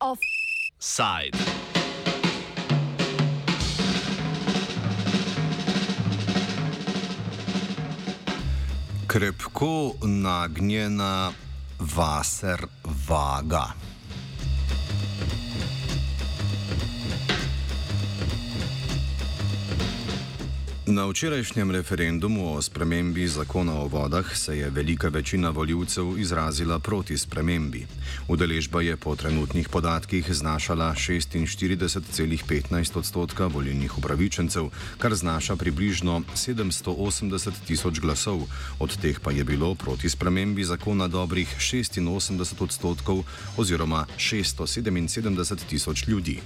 Offside. Krepko nagnjena vaser vaga. Na včerajšnjem referendumu o spremembi zakona o vodah se je velika večina voljivcev izrazila proti spremembi. Udeležba je po trenutnih podatkih znašala 46,15 odstotka volilnih upravičencev, kar znaša približno 780 tisoč glasov, od teh pa je bilo proti spremembi zakona dobrih 86 odstotkov oziroma 677 tisoč ljudi.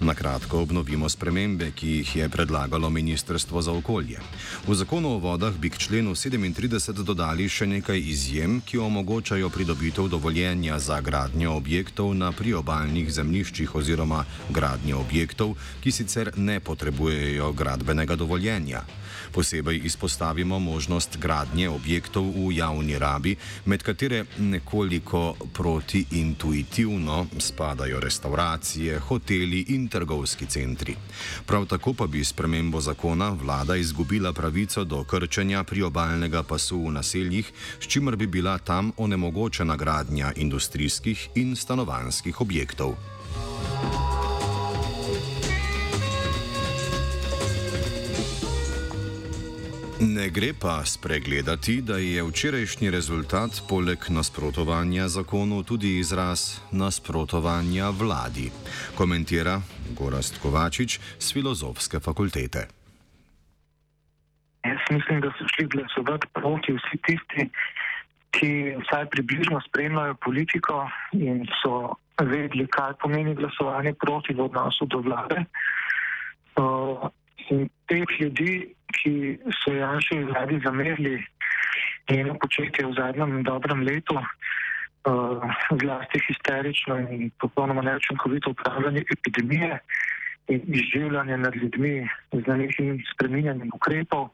Na kratko obnovimo spremembe, ki jih je predlagalo Ministrstvo za okolje. V zakonu o vodah bi k členu 37 dodali še nekaj izjem, ki omogočajo pridobitev dovoljenja za gradnjo objektov na priobalnih zemljiščih oziroma gradnjo objektov, ki sicer ne potrebujejo gradbenega dovoljenja. Posebej izpostavimo možnost gradnje objektov v javni rabi, med katere nekoliko protiintuitivno spadajo restauracije, hoteli in trgovski centri. Prav tako pa bi spremembo zakona vlada izgubila pravico do krčenja priobalnega pasu v naseljih, s čimer bi bila tam onemogočena gradnja industrijskih in stanovanjskih objektov. Ne gre pa spregledati, da je včerajšnji rezultat poleg nasprotovanja zakonu tudi izraz nasprotovanja vladi, komentira Gorast Kovačič z filozofske fakultete. Mislim, da so šli glasovati proti vsi tisti, ki vsaj približno spremljajo politiko in so vedeli, kaj pomeni glasovanje proti v odnosu do vlade. Uh, in teh ljudi, ki so Janši vladi zamerili njeno početje v zadnjem dobrem letu, uh, zlasti histerično in popolnoma neučinkovito upravljanje epidemije in izživljanje nad ljudmi z nekim spreminjanjem ukrepov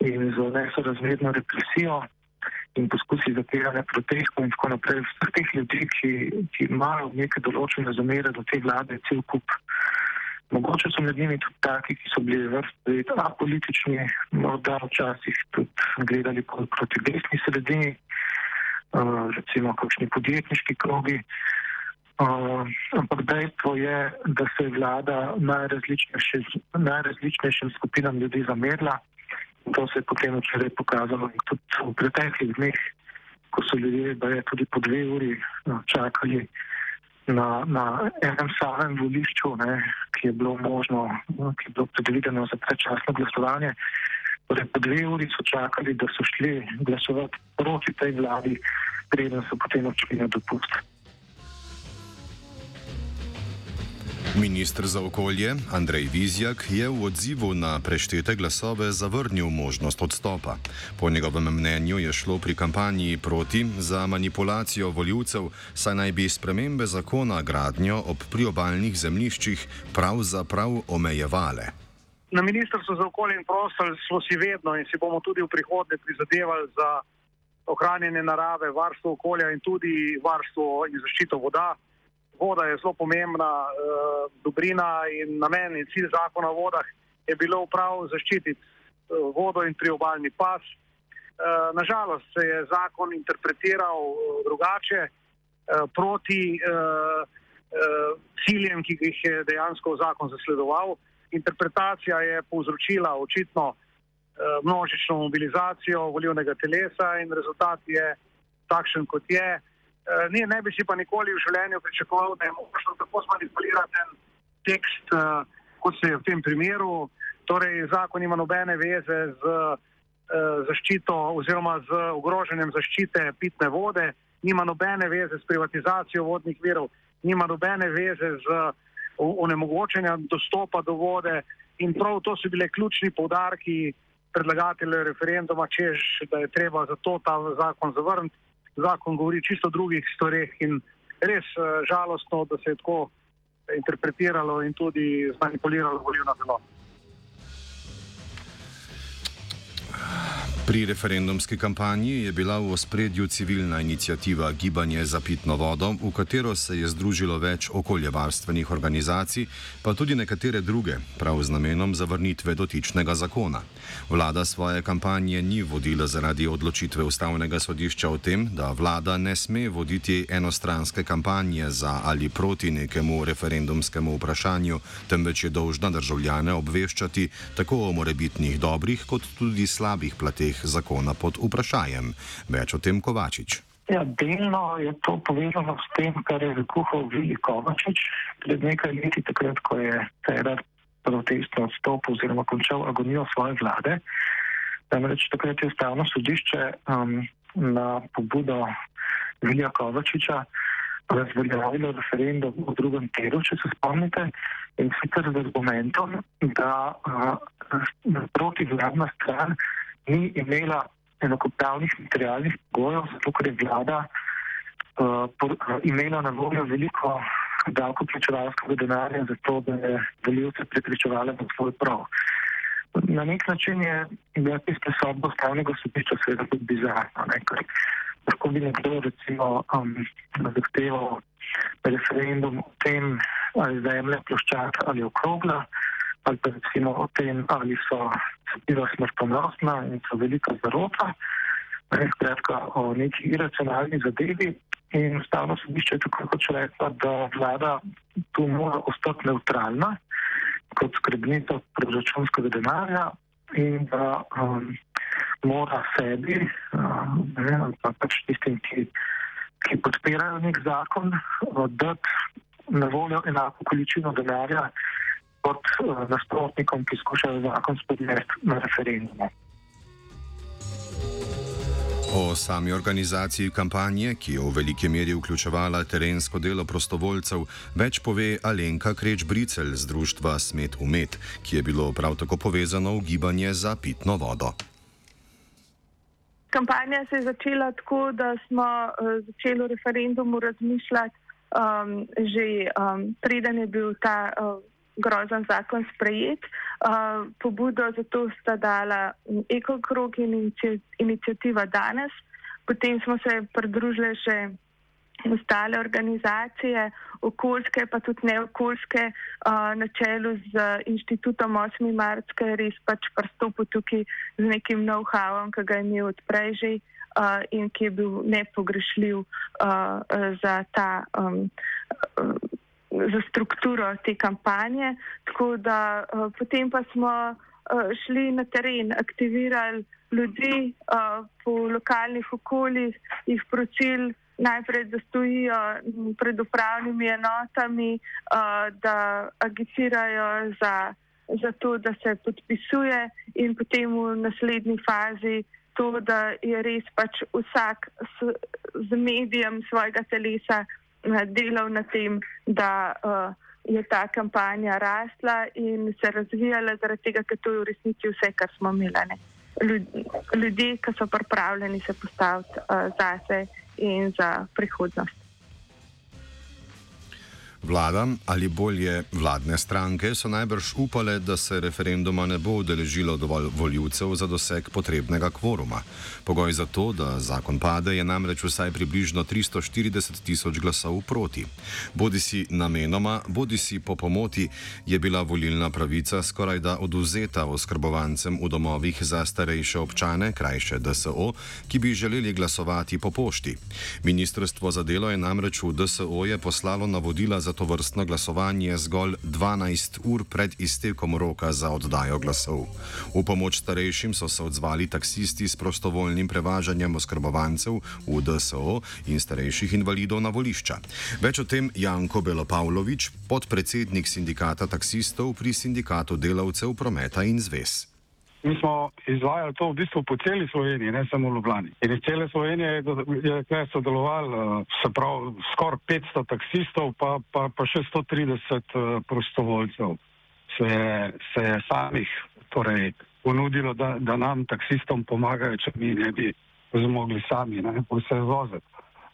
in z nesorazmerno represijo in poskusi zapiranja protestov in tako naprej. Vseh teh ljudi, ki, ki imajo neke določene zamere do te vlade, cel kup. Mogoče so med njimi tudi taki, ki so bili vrsti apolitični, morda včasih tudi gledali proti desni sredini, uh, recimo kakšni podjetniški krogi. Uh, ampak dejstvo je, da se je vlada najrazličnejšim skupinam ljudi zamerila. To se je potem včeraj pokazalo in tudi v preteklih dneh, ko so ljudje tudi po dve uri uh, čakali na, na enem samem volišču, ne, ki je bilo možno, ki je bilo predvideno za predčasno glasovanje. Torej, po dve uri so čakali, da so šli glasovati proti tej vladi, preden so potem odšli na dopust. Ministr za okolje Andrej Vizjak je v odzivu na preštete glasove zavrnil možnost odstopa. Po njegovem mnenju je šlo pri kampanji proti za manipulacijo voljivcev, saj naj bi spremembe zakona gradnjo ob priobalnih zemljiščih pravzaprav omejevale. Na Ministrstvu za okolje in prostor smo si vedno in si bomo tudi v prihodnje prizadevali za ohranjanje narave, varstvo okolja in tudi varstvo in zaščito voda voda je zelo pomembna uh, dobrina in namen in cilj zakona o vodah je bilo prav zaščititi uh, vodo in priobalni pas. Uh, nažalost se je zakon interpretiral uh, drugače uh, proti uh, uh, ciljem, ki jih je dejansko zakon zasledoval. Interpretacija je povzročila očitno uh, množično mobilizacijo volivnega telesa in rezultat je takšen, kot je. Eh, ne, ne bi si pa nikoli v življenju pričakoval, da je možno tako zmanipulirati en tekst, uh, kot se je v tem primeru. Torej, zakon ima nobene veze z uh, zaščito oziroma z ogroženjem zaščite pitne vode, nima nobene veze s privatizacijo vodnih virov, nima nobene veze z onemogočenjem dostopa do vode in prav to so bile ključni povdarki predlagatelja referenduma, čež, da je treba zato ta zakon zavrniti zakon govori čisto o drugih stvareh in res uh, žalostno, da se je tako interpretiralo in tudi zmanipuliralo volilno telo. Pri referendumski kampanji je bila v ospredju civilna inicijativa Gibanje za pitno vodo, v katero se je združilo več okoljevarstvenih organizacij, pa tudi nekatere druge, prav z namenom zavrnitve dotičnega zakona. Vlada svoje kampanje ni vodila zaradi odločitve ustavnega sodišča o tem, da vlada ne sme voditi enostranske kampanje za ali proti nekemu referendumskemu vprašanju, temveč je dolžna državljane obveščati tako o morebitnih dobrih kot tudi slabih plateh zakona pod vprašanjem. Več o tem Kovačič. Ja, delno je to povezano s tem, kar je rekuhal Vili Kovačič pred nekaj leti, takrat, ko je Cerar protestno odstopil oziroma končal agonijo svoje vlade. Namreč takrat je ustavno sodišče um, na pobudo Vilija Kovačiča razveljavilo referendum v drugem teru, če se spomnite, in sicer z argumentom, da uh, protivladna stran ni imela enakopravnih materialnih pogojev, zato ker je vlada uh, por, uh, imela na voljo veliko davkoplačevalskega denarja, zato da je voljivce prepričevala na svoj prav. Na nek način je bila tista sodba ustavnega sodišča seveda tudi bizarna, ker lahko bi nekdo recimo um, zahteval referendum o tem, ali zemlja ploščaka ali okrogla ali pa recimo o tem, ali so cepiva smrtonosna in so velika zarota, skratka o neki iracionalni zadevi. In ustavno sodišče je tako kot rekla, da vlada tu mora ostati neutralna kot skrbnica proračunskega denarja in da um, mora sebi, um, ne, ali pa pač tistim, ki, ki podpirajo nek zakon, dati na voljo enako količino denarja kot uh, nasprotnikom, ki skušajo zakon spodnesti na referendumu. O sami organizaciji kampanje, ki je v veliki meri vključevala terensko delo prostovoljcev, več pove Alenka Kreč-Bricel z društva Smet Umet, ki je bilo prav tako povezano v gibanje za pitno vodo. Kampanja se je začela tako, da smo uh, začeli o referendumu razmišljati um, že um, preden je bil ta. Uh, grozen zakon sprejet. Uh, pobudo za to sta dala Ekokrog in inicijativa danes. Potem smo se pridružili še ostale organizacije, okoljske pa tudi neokoljske, uh, na čelu z inštitutom 8. marca, ki je res pač prstopil tukaj z nekim know-howom, ki ga je imel odprej že. Uh, in ki je bil nepogrešljiv uh, za ta um, za strukturo te kampanje. Tako da uh, potem pa smo uh, šli na teren, aktivirali ljudi uh, po lokalnih okoljih, jih prosili najprej, da stojijo pred upravnimi enotami, da agitirajo za, za to, da se podpisuje in potem v naslednji fazi. To, da je res pač vsak s, z medijem svojega telesa delal na tem, da uh, je ta kampanja rasla in se razvijala, zaradi tega, ker to je v resnici vse, kar smo imeli. Ljudje, ki so pripravljeni se postaviti uh, zase in za prihodnost. Vlada ali bolje vladne stranke so najbrž upale, da se referenduma ne bo udeležilo dovolj voljivcev za doseg potrebnega kvoruma. Pogoj za to, da zakon pade, je namreč vsaj približno 340 tisoč glasov proti. Bodi si namenoma, bodi si po pomoti, je bila volilna pravica skoraj da oduzeta oskrbovancem v domovih za starejše občane, krajše DSO, ki bi želeli glasovati po pošti. Ministrstvo za delo je namreč v DSO je poslalo navodila za to vrstno glasovanje zgolj 12 ur pred iztekom roka za oddajo glasov. V pomoč starejšim so se odzvali taksisti s prostovoljnim prevažanjem oskrbovancev v DSO in starejših invalidov na volišča. Več o tem Janko Belopavlovič, podpredsednik sindikata taksistov pri sindikatu delavcev prometa in zvez. Mi smo izvajali to v bistvu po celi Sloveniji, ne samo v Ljubljani. In iz cele Slovenije je, je tukaj sodelovalo, se pravi, skoraj 500 taksistov, pa, pa, pa še 130 uh, prostovoljcev se je, se je samih torej, ponudilo, da, da nam taksistom pomagajo, če mi ne bi zmogli sami vse voziti.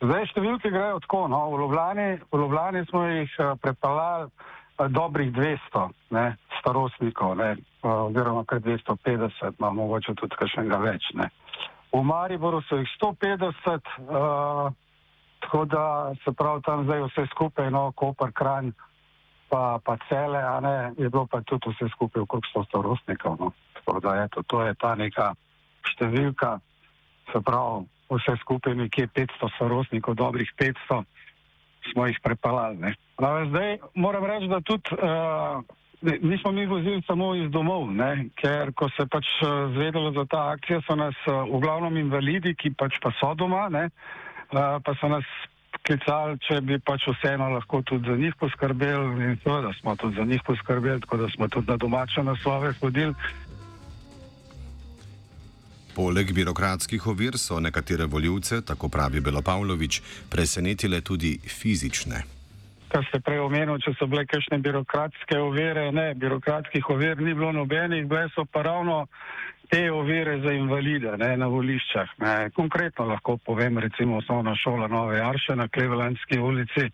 Zdaj številke grejo tako, no, v Ljubljani, v Ljubljani smo jih uh, prepeljali dobrih 200 starostnikov, ne, oziroma kar 250, ima mogoče tudi kakšnega več. Ne. v Mariboru so jih 150, uh, tako da se pravi tam zdaj vse skupaj, no, Koper, Kranj, pa, pa cele, a ne, je bilo pa tudi vse skupaj okrog 100 starostnikov. No. Tako da eto, to je ta neka številka, se pravi vse skupaj nekje 500 starostnikov, dobrih 500 smo jih prepeljali. Zdaj moram reči, da tudi. Uh, Nismo mi vozili samo iz domov, ne? ker ko se pač eh, zvedelo za ta akcija, so nas eh, v glavnem invalidi, ki pač pa so doma, ne? Eh, pa so nas klicali, če bi pač vseeno lahko tudi za njih poskrbeli in to, da smo tudi za njih poskrbeli, tako da smo tudi na domače naslove hodili. Poleg birokratskih ovir so nekatere voljivce, tako pravi Belopavlovič, presenetile tudi fizične kar ste prej omenili, če so bile kakšne birokratske ovire. Ne, birokratskih ovir ni bilo nobenih, bile so pa ravno te ovire za invalide ne, na voliščah. Ne. Konkretno lahko povem, recimo osnovna šola Nove Arše na Klevelandski ulici.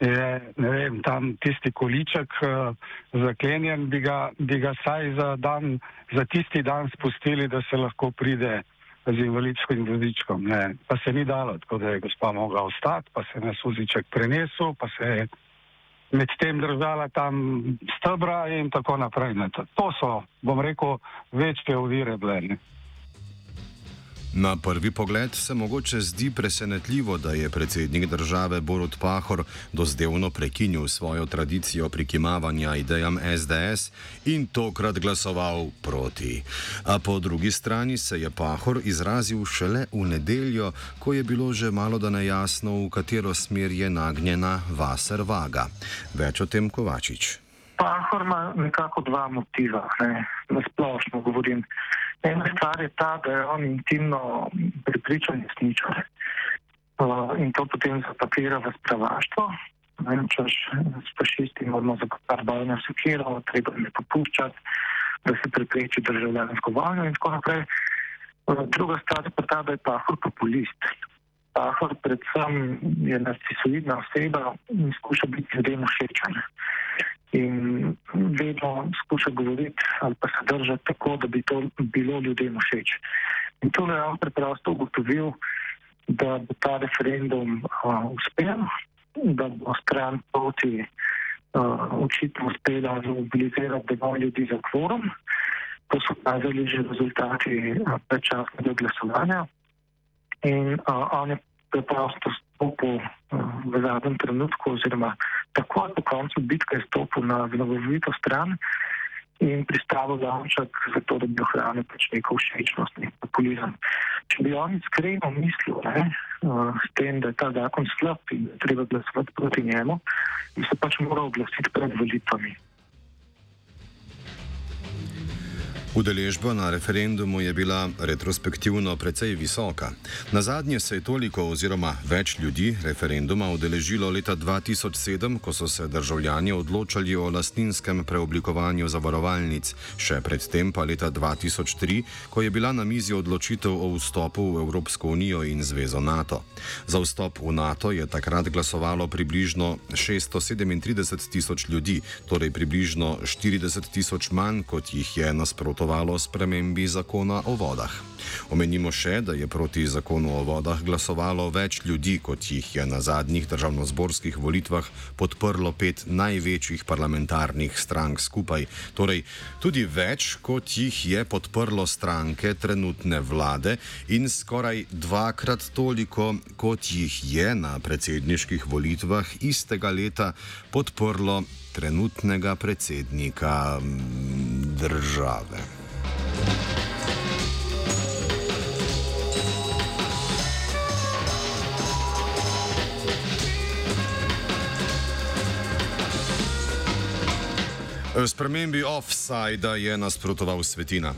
Je, vem, tam tisti količek uh, zaklenjen, bi ga, bi ga saj za, dan, za tisti dan spustili, da se lahko pride z invalidskim vozičkom. Ne. Pa se ni dalo, tako da je gospa mogla ostati, pa se je nas voziček prenesel, pa se je medtem držala tam stebra in tako naprej. Ne. To so, bom rekel, večje ovire bile. Na prvi pogled se mogoče zdi presenetljivo, da je predsednik države Borut Pahor dozdevno prekinil svojo tradicijo prikimavanja idejam SDS in tokrat glasoval proti. A po drugi strani se je Pahor izrazil šele v nedeljo, ko je bilo že malo da nejasno, v katero smer je nagnjena Vaser Vaga. Več o tem Kovačič. Pahor ima nekako dva motiva, ne, na splošno govorim. Stvar je ta, da je on intimno pripričan resničar uh, in to potem zapakira v spravaštvo. Češ s fašisti moramo zakopati bojno sekiro, treba ne popuščati, da se prepreči državljansko vojno in tako naprej. Druga stvar pa ta, da je Pahor populist. Pahor predvsem je narcisoidna oseba in skuša biti ljudem všečen in vedno skuša govoriti ali pa se držati tako, da bi to bilo ljudem všeč. In to je on preprosto ugotovil, da bo ta referendum uh, uspel, da bo stran proti uh, očitno uspela mobilizirati dovolj ljudi za kvorum. To so kazali že rezultati uh, predčasnega glasovanja. In uh, on je preprosto stopil uh, v zadnjem trenutku, oziroma takoj po koncu bitke stopil na znogovito stran in pristavil zavček za to, da bi ohranil pač neko všečnost in populizem. Če bi on iskreno mislil ne, uh, s tem, da je ta zakon slab in da treba glasovati proti njemu, bi se pač moral oglasiti pred volitvami. Udeležba na referendumu je bila retrospektivno precej visoka. Na zadnje se je toliko oziroma več ljudi referenduma udeležilo leta 2007, ko so se državljani odločali o lastninskem preoblikovanju zavarovalnic, še predtem pa leta 2003, ko je bila na mizi odločitev o vstopu v Evropsko unijo in Zvezo NATO. Za vstop v NATO je takrat glasovalo približno 637 tisoč ljudi, torej približno 40 tisoč manj, kot jih je nasprotovalo nasprotovalo spremembi zakona o vodah. Omenimo še, da je proti zakonu o vodah glasovalo več ljudi, kot jih je na zadnjih državno-zborskih volitvah podprlo pet največjih parlamentarnih strank skupaj, torej tudi več, kot jih je podprlo stranke trenutne vlade in skoraj dvakrat toliko, kot jih je na predsedniških volitvah istega leta podprlo trenutnega predsednika mm, države. Spremembi offsajda je nasprotoval Svetina.